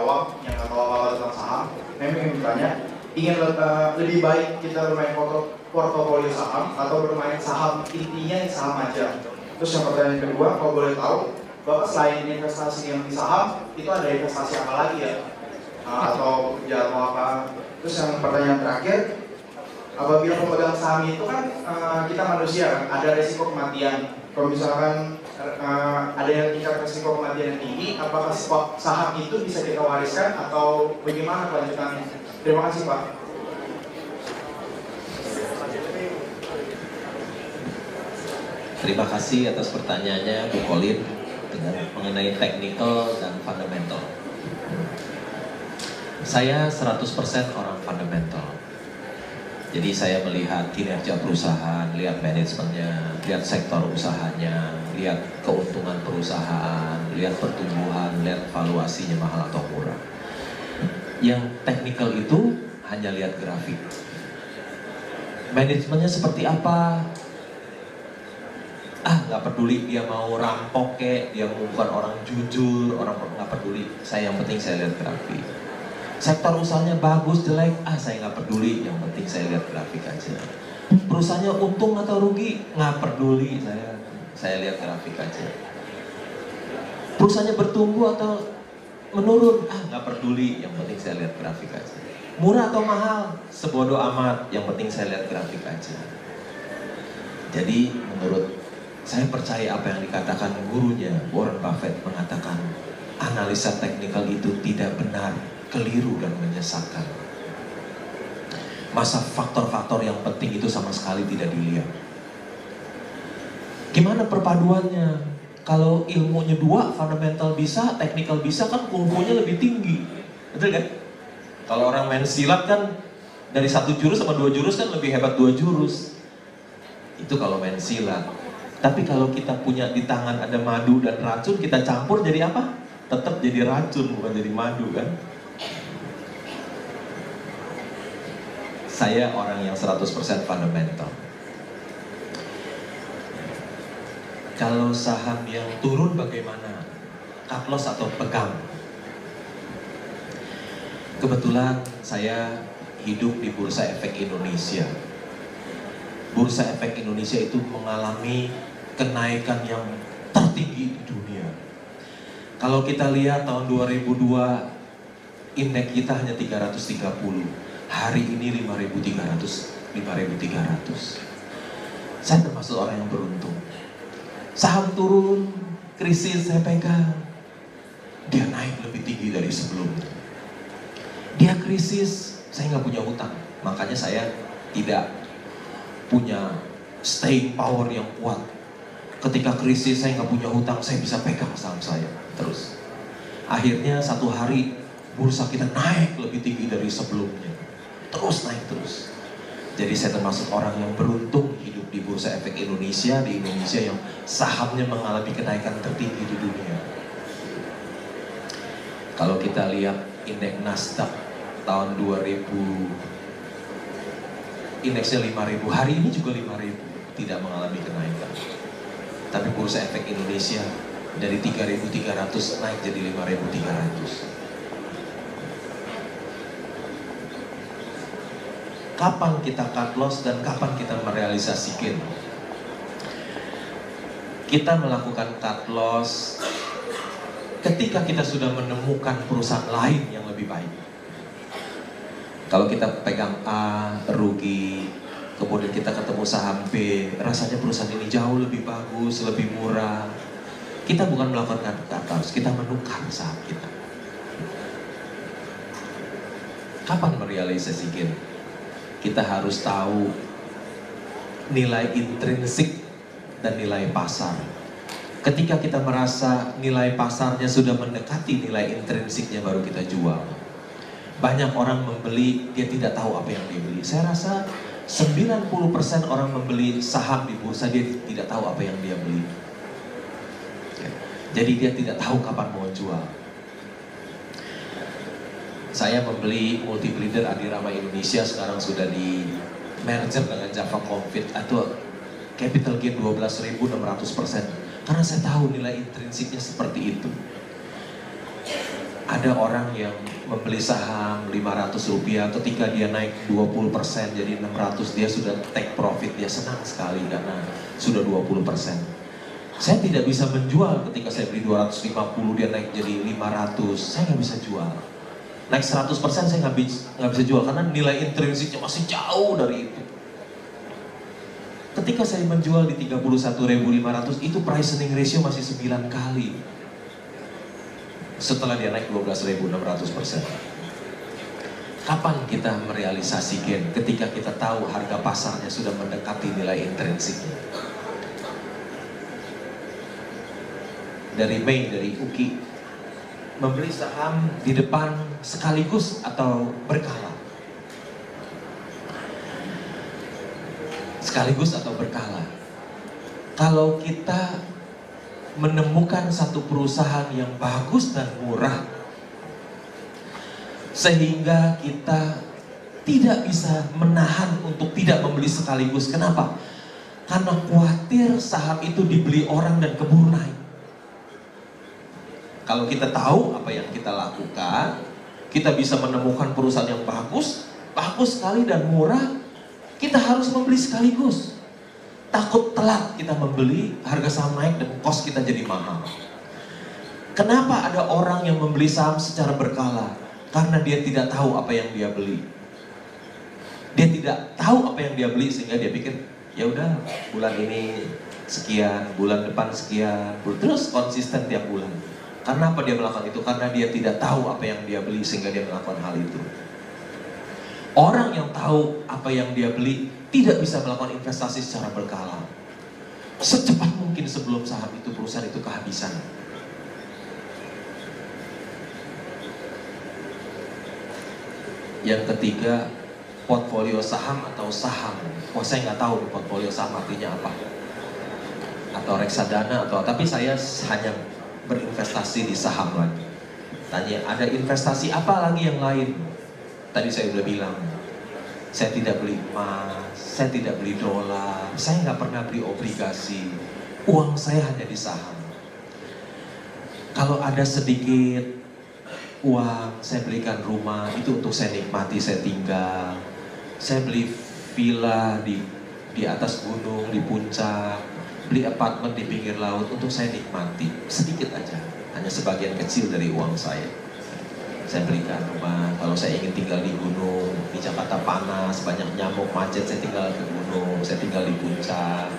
saya ingin bertanya, ingin eh, lebih baik kita bermain porto- portofolio saham atau bermain saham intinya yang saham aja. Terus yang pertanyaan kedua, kalau boleh tahu, Bapak selain investasi yang di saham, itu ada investasi apa lagi ya? Eh, atau kerja atau apa? Terus yang pertanyaan terakhir, apabila pemegang saham itu kan eh, kita manusia kan ada resiko kematian kalau misalkan eh, ada yang tingkat resiko kematian yang tinggi apakah saham itu bisa kita wariskan atau bagaimana kelanjutannya terima kasih pak Terima kasih atas pertanyaannya Bu Colin dengan mengenai technical dan fundamental. Saya 100% orang fundamental. Jadi saya melihat kinerja perusahaan, lihat manajemennya, lihat sektor usahanya, lihat keuntungan perusahaan, lihat pertumbuhan, lihat valuasinya mahal atau murah. Yang technical itu hanya lihat grafik. Manajemennya seperti apa? ah nggak peduli dia mau rampok kek dia bukan orang jujur orang nggak peduli saya yang penting saya lihat grafik sektor usahanya bagus jelek. Ah saya nggak peduli. Yang penting saya lihat grafik aja. Perusahaannya untung atau rugi? Nggak peduli. Saya saya lihat grafik aja. Perusahaannya bertumbuh atau menurun? Ah nggak peduli. Yang penting saya lihat grafik aja. Murah atau mahal? Sebodoh amat. Yang penting saya lihat grafik aja. Jadi menurut saya percaya apa yang dikatakan gurunya Warren Buffett mengatakan analisa teknikal itu tidak benar, keliru dan menyesatkan. Masa faktor-faktor yang penting itu sama sekali tidak dilihat. Gimana perpaduannya? Kalau ilmunya dua, fundamental bisa, teknikal bisa kan kumpunya lebih tinggi. Betul kan? Kalau orang main silat kan dari satu jurus sama dua jurus kan lebih hebat dua jurus. Itu kalau main silat. Tapi kalau kita punya di tangan ada madu dan racun, kita campur jadi apa? Tetap jadi racun, bukan jadi madu kan? Saya orang yang 100% fundamental. Kalau saham yang turun bagaimana? Cut loss atau pegang? Kebetulan saya hidup di Bursa Efek Indonesia. Bursa Efek Indonesia itu mengalami kenaikan yang tertinggi di dunia. Kalau kita lihat tahun 2002 indeks kita hanya 330. Hari ini 5300 5300. Saya termasuk orang yang beruntung. Saham turun, krisis saya pegang. Dia naik lebih tinggi dari sebelumnya. Dia krisis, saya nggak punya utang. Makanya saya tidak punya staying power yang kuat. Ketika krisis saya nggak punya hutang, saya bisa pegang saham saya terus. Akhirnya satu hari bursa kita naik lebih tinggi dari sebelumnya. Terus naik terus. Jadi saya termasuk orang yang beruntung hidup di Bursa Efek Indonesia, di Indonesia yang sahamnya mengalami kenaikan tertinggi di dunia. Kalau kita lihat indeks Nasdaq tahun 2000 indeksnya 5000 hari ini juga 5000 tidak mengalami kenaikan tapi bursa efek Indonesia dari 3300 naik jadi 5300 kapan kita cut loss dan kapan kita merealisasikan. Kita melakukan cut loss ketika kita sudah menemukan perusahaan lain yang lebih baik. Kalau kita pegang A, rugi, kemudian kita ketemu saham B, rasanya perusahaan ini jauh lebih bagus, lebih murah. Kita bukan melakukan cut loss, kita menukar saham kita. Kapan merealisasikan? Kita harus tahu nilai intrinsik dan nilai pasar. Ketika kita merasa nilai pasarnya sudah mendekati nilai intrinsiknya baru kita jual. Banyak orang membeli, dia tidak tahu apa yang dia beli. Saya rasa 90% orang membeli saham di bursa, dia tidak tahu apa yang dia beli. Ya. Jadi dia tidak tahu kapan mau jual. Saya membeli multi bleeder Adirama Indonesia sekarang sudah di merger dengan Java Confit atau capital gain 12.600 persen karena saya tahu nilai intrinsiknya seperti itu. Ada orang yang membeli saham 500 rupiah ketika dia naik 20 persen jadi 600 dia sudah take profit dia senang sekali karena sudah 20 persen. Saya tidak bisa menjual ketika saya beli 250 dia naik jadi 500 saya nggak bisa jual naik 100% saya nggak bisa, bisa jual karena nilai intrinsiknya masih jauh dari itu. Ketika saya menjual di 31.500 itu price earning ratio masih 9 kali. Setelah dia naik 12.600%. Kapan kita merealisasikan ketika kita tahu harga pasarnya sudah mendekati nilai intrinsiknya? Dari Mei, dari UKI, membeli saham di depan sekaligus atau berkala. Sekaligus atau berkala. Kalau kita menemukan satu perusahaan yang bagus dan murah, sehingga kita tidak bisa menahan untuk tidak membeli sekaligus. Kenapa? Karena khawatir saham itu dibeli orang dan keburu naik. Kalau kita tahu apa yang kita lakukan, kita bisa menemukan perusahaan yang bagus, bagus sekali dan murah, kita harus membeli sekaligus. Takut telat kita membeli, harga saham naik dan kos kita jadi mahal. Kenapa ada orang yang membeli saham secara berkala? Karena dia tidak tahu apa yang dia beli. Dia tidak tahu apa yang dia beli sehingga dia pikir, ya udah bulan ini sekian, bulan depan sekian, terus konsisten tiap bulan. Karena apa dia melakukan itu? Karena dia tidak tahu apa yang dia beli sehingga dia melakukan hal itu. Orang yang tahu apa yang dia beli tidak bisa melakukan investasi secara berkala. Secepat mungkin sebelum saham itu perusahaan itu kehabisan. Yang ketiga, portfolio saham atau saham. Wah saya nggak tahu portfolio saham artinya apa. Atau reksadana atau tapi saya hanya berinvestasi di saham lagi. Tanya, ada investasi apa lagi yang lain? Tadi saya udah bilang, saya tidak beli emas, saya tidak beli dolar, saya nggak pernah beli obligasi. Uang saya hanya di saham. Kalau ada sedikit uang, saya belikan rumah, itu untuk saya nikmati, saya tinggal. Saya beli villa di di atas gunung, di puncak, beli apartemen di pinggir laut untuk saya nikmati sedikit aja. Hanya sebagian kecil dari uang saya. Saya belikan rumah kalau saya ingin tinggal di gunung di Jakarta panas banyak nyamuk macet saya tinggal di gunung saya tinggal di puncak.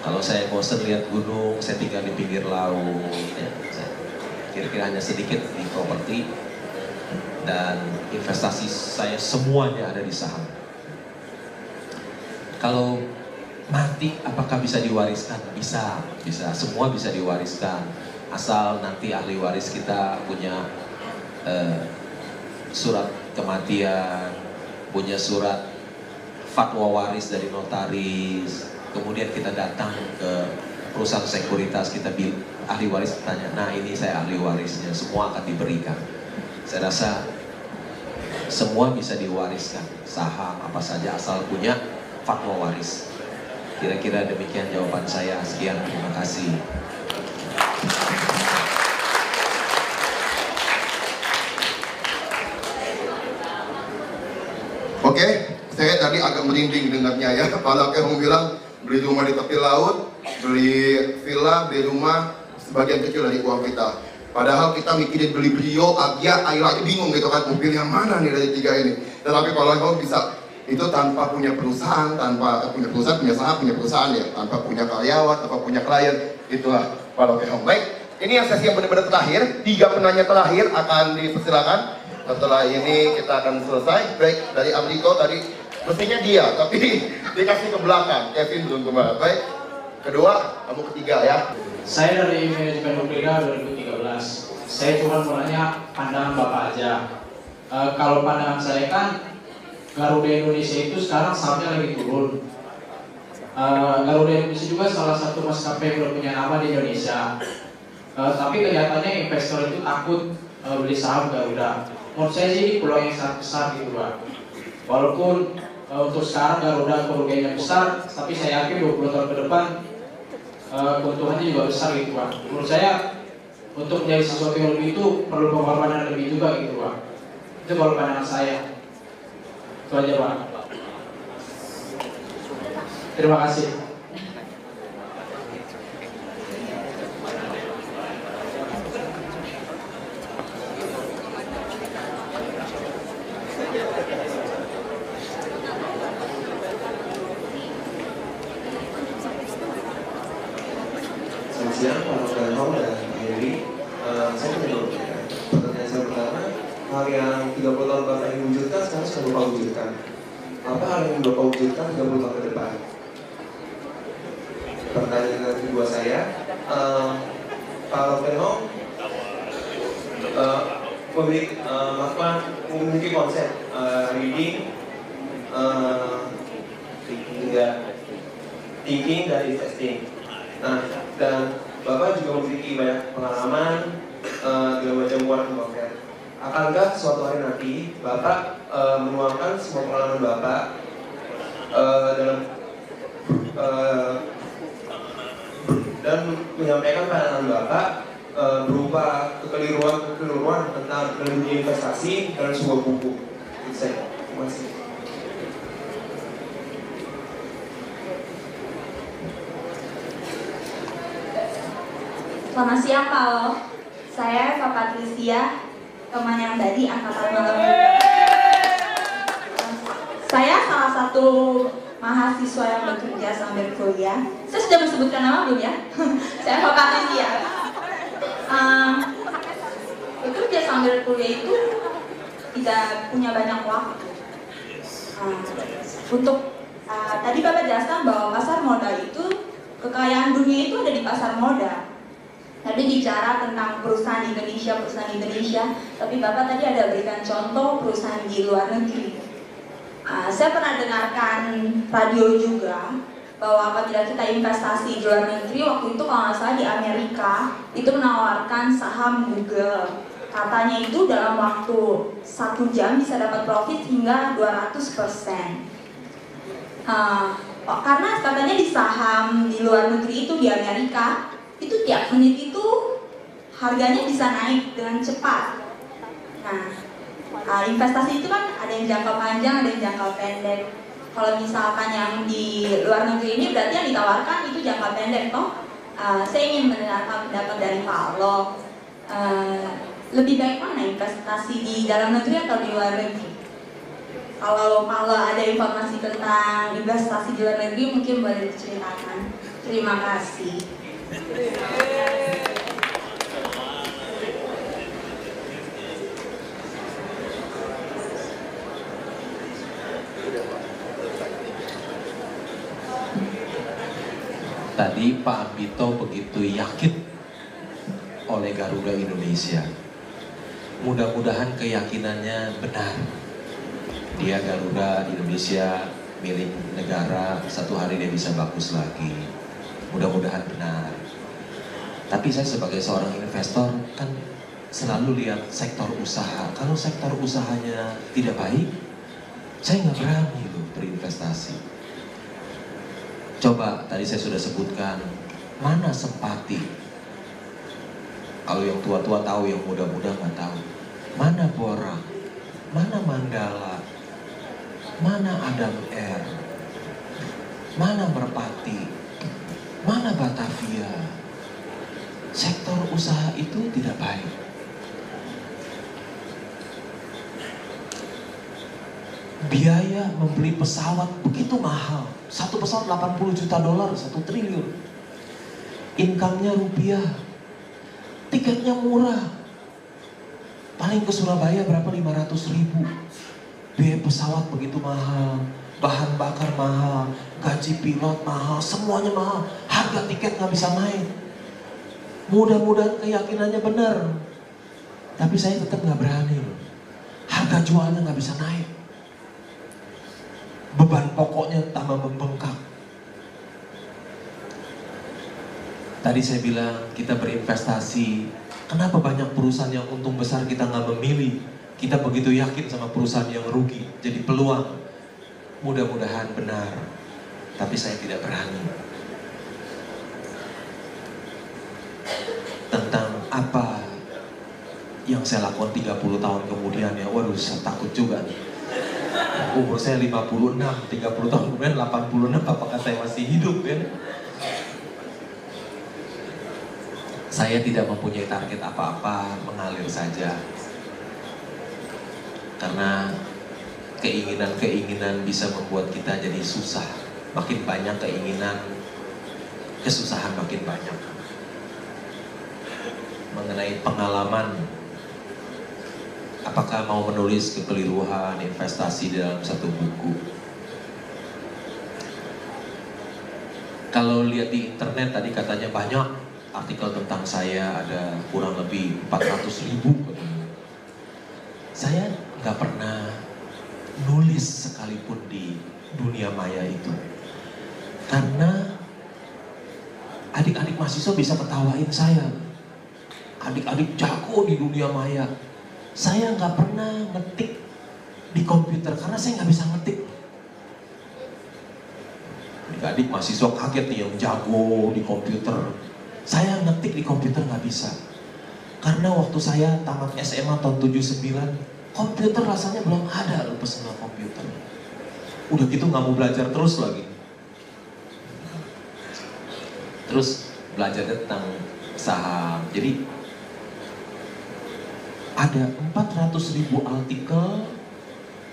Kalau saya bosan lihat gunung saya tinggal di pinggir laut ya, kira-kira hanya sedikit di properti dan investasi saya semuanya ada di saham. Kalau mati apakah bisa diwariskan? Bisa, bisa. Semua bisa diwariskan. Asal nanti ahli waris kita punya eh, surat kematian, punya surat fatwa waris dari notaris. Kemudian kita datang ke perusahaan sekuritas, kita bil ahli waris tanya, nah ini saya ahli warisnya, semua akan diberikan. Saya rasa semua bisa diwariskan, saham apa saja asal punya fatwa waris. Kira-kira demikian jawaban saya. Sekian, terima kasih. Oke, saya tadi agak merinding dengarnya ya. Kalau kayak bilang beli rumah di tepi laut, beli villa, beli rumah, sebagian kecil dari uang kita. Padahal kita mikirin beli Brio, Agia, Ayla aja bingung gitu kan, mobil yang mana nih dari tiga ini. Tetapi kalau kamu bisa itu tanpa punya perusahaan, tanpa punya perusahaan, punya saham, punya perusahaan ya, tanpa punya karyawan, tanpa punya klien, itulah kalau kayak baik. Ini yang sesi yang benar-benar terakhir, tiga penanya terakhir akan dipersilakan. Setelah ini kita akan selesai. Baik dari Amerika tadi mestinya dia, tapi dikasih ke belakang. Kevin belum kembali. Baik. Kedua, kamu ketiga ya. Saya dari manajemen Nuklida 2013. Saya cuma mau nanya pandangan Bapak aja. E, kalau pandangan saya kan Garuda Indonesia itu sekarang sahamnya lagi turun. E, Garuda Indonesia juga salah satu maskapai yang punya nama di Indonesia. E, tapi kelihatannya investor itu takut e, beli saham Garuda. Menurut saya sih ini peluang yang sangat besar gitu Pak. Walaupun e, untuk sekarang Garuda kerugiannya besar, tapi saya yakin 20 tahun ke depan uh, keuntungannya juga besar gitu pak. Menurut saya untuk menjadi sesuatu yang lebih itu perlu pengorbanan lebih juga gitu pak. Itu kalau pandangan saya. Itu aja pak. Terima kasih. Selamat siang, Pak Nurul dan Pak Yuri. Eh, saya punya dua pertanyaan. Pertanyaan saya pertama, hal yang 30 tahun Bapak ingin wujudkan sekarang sudah Bapak wujudkan. Apa hal yang Bapak wujudkan 30 tahun ke depan? Pertanyaan kedua saya, eh, Pak Lopenhong eh, memiliki, eh, melakukan memiliki konsep eh, reading, eh, hingga thinking dan investing. Nah, dan Bapak juga memiliki banyak pengalaman uh, dengan macam Warren Buffett. Akankah suatu hari nanti Bapak uh, menuangkan semua pengalaman Bapak uh, dalam uh, dan menyampaikan pandangan Bapak uh, berupa kekeliruan-kekeliruan tentang dalam dunia investasi dalam sebuah buku. Itu saya. Terima kasih. Selamat siang Pak Lo. Saya Pak Patricia, teman yang tadi angkatan malam. Saya salah satu mahasiswa yang bekerja sambil kuliah. Saya sudah menyebutkan nama belum ya? Saya Pak Patricia. Um, bekerja sambil kuliah itu tidak punya banyak waktu. Um, untuk uh, tadi Bapak jelaskan bahwa pasar modal itu kekayaan dunia itu ada di pasar modal. Tadi bicara tentang perusahaan Indonesia, perusahaan Indonesia, tapi Bapak tadi ada berikan contoh perusahaan di luar negeri. Uh, saya pernah dengarkan radio juga bahwa apabila kita investasi di luar negeri, waktu itu kalau nggak salah di Amerika, itu menawarkan saham Google. Katanya itu dalam waktu satu jam bisa dapat profit hingga 200 persen. Uh, karena katanya di saham di luar negeri itu di Amerika itu tiap menit itu harganya bisa naik dengan cepat. Nah, uh, investasi itu kan ada yang jangka panjang, ada yang jangka pendek. Kalau misalkan yang di luar negeri ini berarti yang ditawarkan itu jangka pendek, toh. Uh, saya ingin mendengarkan pendapat dari Pak Lo. Uh, lebih baik mana investasi di dalam negeri atau di luar negeri? Kalau kalau ada informasi tentang investasi di luar negeri mungkin boleh diceritakan. Terima kasih. Tadi Pak Ambito begitu yakin oleh Garuda Indonesia. Mudah-mudahan keyakinannya benar. Dia Garuda Indonesia milik negara, satu hari dia bisa bagus lagi. Mudah-mudahan benar. Tapi saya sebagai seorang investor kan selalu lihat sektor usaha. Kalau sektor usahanya tidak baik, saya nggak berani loh berinvestasi. Coba tadi saya sudah sebutkan mana sempati. Kalau yang tua-tua tahu, yang muda-muda nggak tahu. Mana Bora, mana Mandala. mana Adam Air, mana Merpati, mana Batavia. Sektor usaha itu tidak baik. Biaya membeli pesawat begitu mahal. Satu pesawat 80 juta dolar, satu triliun. Income-nya rupiah. Tiketnya murah. Paling ke Surabaya berapa? 500 ribu. Biaya pesawat begitu mahal. Bahan bakar mahal. Gaji pilot mahal. Semuanya mahal. Harga tiket nggak bisa naik. Mudah-mudahan keyakinannya benar. Tapi saya tetap nggak berani loh. Harga jualnya nggak bisa naik. Beban pokoknya tambah membengkak. Tadi saya bilang kita berinvestasi. Kenapa banyak perusahaan yang untung besar kita nggak memilih? Kita begitu yakin sama perusahaan yang rugi. Jadi peluang mudah-mudahan benar. Tapi saya tidak berani. Tentang apa yang saya lakukan 30 tahun kemudian ya, waduh saya takut juga nih. Umur saya 56, 30 tahun kemudian 86, apakah saya masih hidup kan? Saya tidak mempunyai target apa-apa, mengalir saja. Karena keinginan-keinginan bisa membuat kita jadi susah. Makin banyak keinginan, kesusahan makin banyak. Mengenai pengalaman apakah mau menulis kekeliruan investasi dalam satu buku. Kalau lihat di internet tadi katanya banyak artikel tentang saya ada kurang lebih 400 ribu. Saya nggak pernah nulis sekalipun di dunia maya itu. Karena adik-adik mahasiswa bisa ketawain saya. Adik-adik jago di dunia maya saya nggak pernah ngetik di komputer karena saya nggak bisa ngetik. Adik-adik mahasiswa kaget nih yang jago di komputer. Saya ngetik di komputer nggak bisa. Karena waktu saya tamat SMA tahun 79, komputer rasanya belum ada loh personal komputer. Udah gitu nggak mau belajar terus lagi. Terus belajar tentang saham. Jadi ada 400 ribu artikel.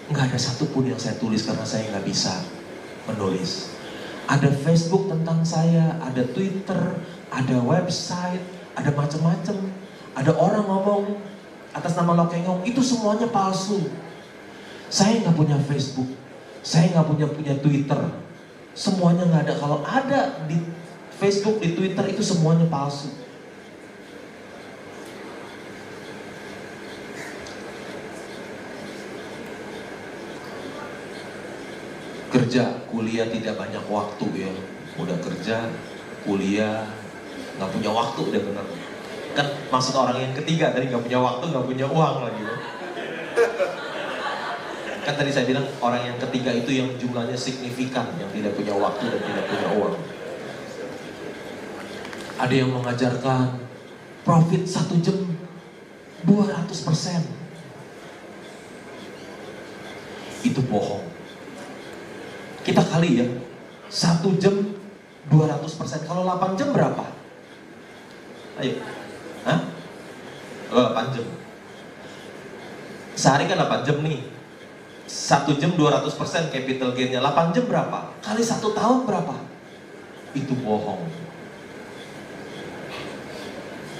Nggak ada satupun yang saya tulis karena saya nggak bisa menulis. Ada Facebook tentang saya ada Twitter ada website ada macam-macam. Ada orang ngomong atas nama Lokengong itu semuanya palsu. Saya nggak punya Facebook saya nggak punya punya Twitter. Semuanya nggak ada. Kalau ada di Facebook di Twitter itu semuanya palsu kerja, kuliah tidak banyak waktu ya. Udah kerja, kuliah, nggak punya waktu udah benar. Kan maksud orang yang ketiga tadi nggak punya waktu, nggak punya uang lagi. Ya. Kan tadi saya bilang orang yang ketiga itu yang jumlahnya signifikan, yang tidak punya waktu dan tidak punya uang. Ada yang mengajarkan profit satu jam 200 persen. Itu bohong kita kali ya satu jam 200 persen. Kalau 8 jam berapa? Ayo. Hah? Oh, 8 jam. Sehari kan 8 jam nih. Satu jam 200 persen capital gainnya. 8 jam berapa? Kali satu tahun berapa? Itu bohong.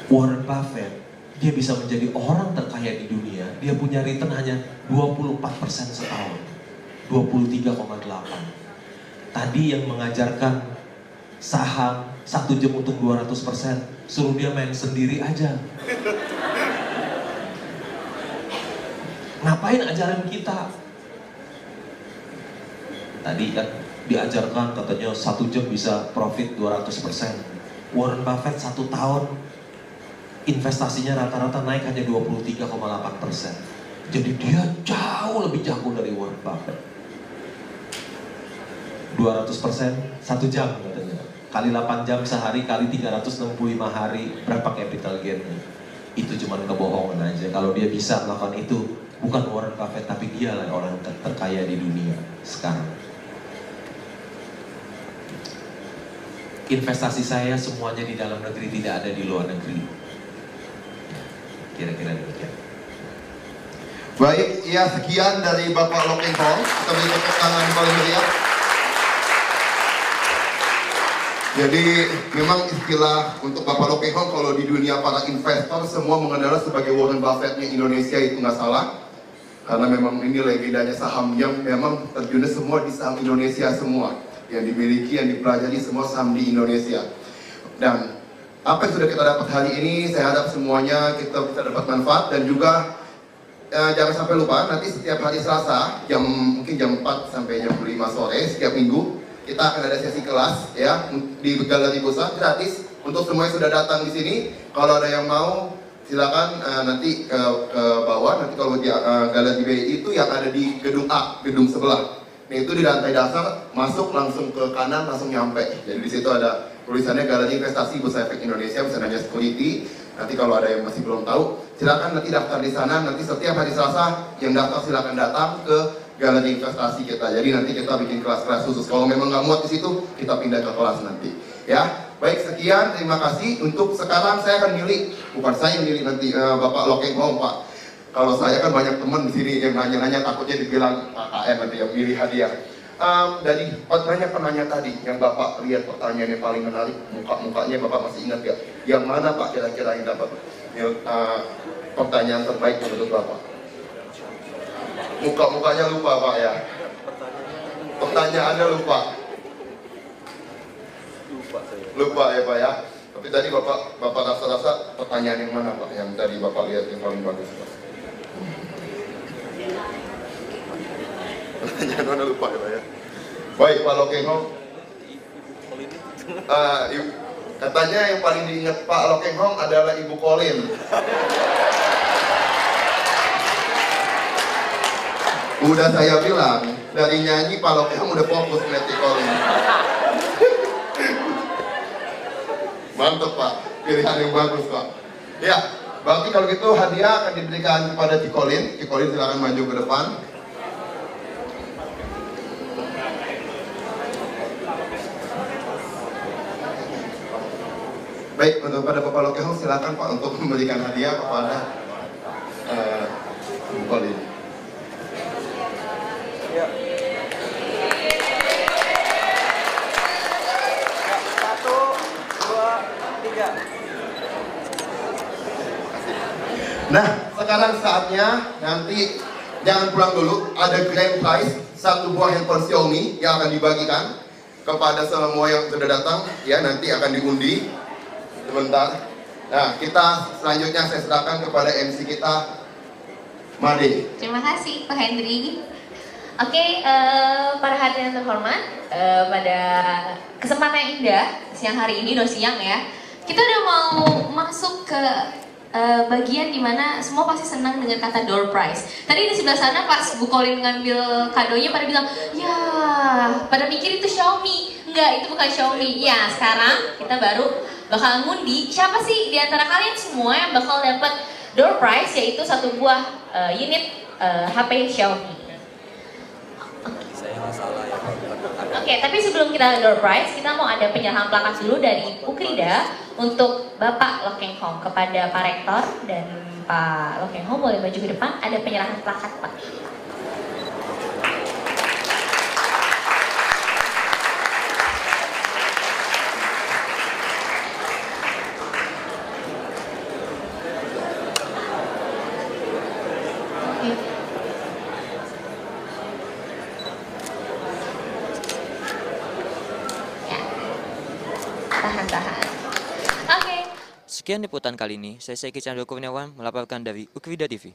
Warren Buffett dia bisa menjadi orang terkaya di dunia dia punya return hanya 24 persen setahun 23,8 tadi yang mengajarkan saham satu jam untung 200 persen suruh dia main sendiri aja. Ngapain ajaran kita? Tadi kan diajarkan katanya satu jam bisa profit 200 persen. Warren Buffett satu tahun investasinya rata-rata naik hanya 23,8 persen. Jadi dia jauh lebih jago dari Warren Buffett 200 persen satu jam katanya kali 8 jam sehari kali 365 hari berapa capital gainnya itu cuma kebohongan aja kalau dia bisa melakukan itu Bukan Warren Buffett, tapi dialah orang ter- terkaya di dunia sekarang. Investasi saya semuanya di dalam negeri, tidak ada di luar negeri. Kira-kira demikian. Baik, ya sekian dari Bapak Lokeng Hong. Kita beri tepuk tangan paling meriah. Jadi memang istilah untuk Bapak Lokeng Hong kalau di dunia para investor semua mengenal sebagai Warren Buffett-nya Indonesia itu nggak salah. Karena memang ini legendanya saham yang memang terjunnya semua di saham Indonesia semua. Yang dimiliki, yang dipelajari semua saham di Indonesia. Dan apa yang sudah kita dapat hari ini, saya harap semuanya kita bisa dapat manfaat dan juga Eh, jangan sampai lupa nanti setiap hari Selasa jam mungkin jam 4 sampai jam 5 sore setiap minggu kita akan ada sesi kelas ya di Galeri Pusat gratis untuk semua yang sudah datang di sini. Kalau ada yang mau silakan eh, nanti ke, ke bawah nanti kalau di uh, Galeri B itu yang ada di gedung A, gedung sebelah. Nah itu di lantai dasar masuk langsung ke kanan langsung nyampe. Jadi di situ ada tulisannya Galeri Investasi Bursa Efek Indonesia bisa nanya security. Nanti kalau ada yang masih belum tahu, silakan nanti daftar di sana. Nanti setiap hari Selasa yang daftar silakan datang ke galeri investasi kita. Jadi nanti kita bikin kelas-kelas khusus. Kalau memang nggak muat di situ, kita pindah ke kelas nanti. Ya, baik sekian. Terima kasih. Untuk sekarang saya akan milih, bukan saya yang milih nanti eh, Bapak Lokeng Hong Pak. Kalau saya kan banyak teman di sini yang nanya-nanya takutnya dibilang KKN nanti yang milih hadiah. Um, dari penanya-penanya tadi yang Bapak lihat pertanyaan yang paling menarik, muka-mukanya Bapak masih ingat gak? Yang mana Pak kira-kira yang dapat uh, pertanyaan terbaik menurut Bapak? Muka-mukanya lupa Pak ya? Pertanyaannya lupa. Lupa ya Pak ya? Tapi tadi Bapak Bapak rasa-rasa pertanyaan yang mana Pak? Yang tadi Bapak lihat yang paling bagus Pak? Pertanyaan mana lupa ya Pak ya? Baik Pak Lokeng Uh, katanya yang paling diingat Pak Lokeng Hong adalah Ibu Colin. Udah saya bilang, dari nyanyi Pak Lokeng Hong udah fokus ngeliat si Colin. Mantep Pak, pilihan yang bagus Pak. Ya, berarti kalau gitu hadiah akan diberikan kepada Cikolin. Cikolin silakan maju ke depan. Baik, untuk pada Bapak Lokehong silakan Pak untuk memberikan hadiah kepada uh, Cikolin. Satu, dua, tiga. Nah, sekarang saatnya nanti jangan pulang dulu. Ada grand prize satu buah handphone Xiaomi yang akan dibagikan kepada semua yang sudah datang. Ya, nanti akan diundi. Sebentar. Nah, kita selanjutnya saya serahkan kepada MC kita, Made. Terima kasih Pak Hendri. Oke, eh, para hadirin terhormat, eh, pada kesempatan yang indah siang hari ini, udah siang ya, kita udah mau masuk ke eh, bagian di mana semua pasti senang dengan kata door prize. Tadi di sebelah sana pas Bu Colin ngambil kadonya pada bilang, ya pada mikir itu Xiaomi. Enggak, itu bukan Xiaomi. Ya, sekarang kita baru bakal ngundi siapa sih di antara kalian semua yang bakal dapat door prize yaitu satu buah eh, unit eh, HP Xiaomi. Oke, tapi sebelum kita door prize, kita mau ada penyerahan plakat dulu dari Ukrida untuk Bapak Lokeng Hong kepada Pak Rektor dan Pak Lokeng Hong boleh maju ke depan. Ada penyerahan plakat Pak. Oke. Ya. Tahan-tahan. Oke. Sekian liputan kali ini, saya Seki Chandra Kurniawan melaporkan dari Ukrida TV.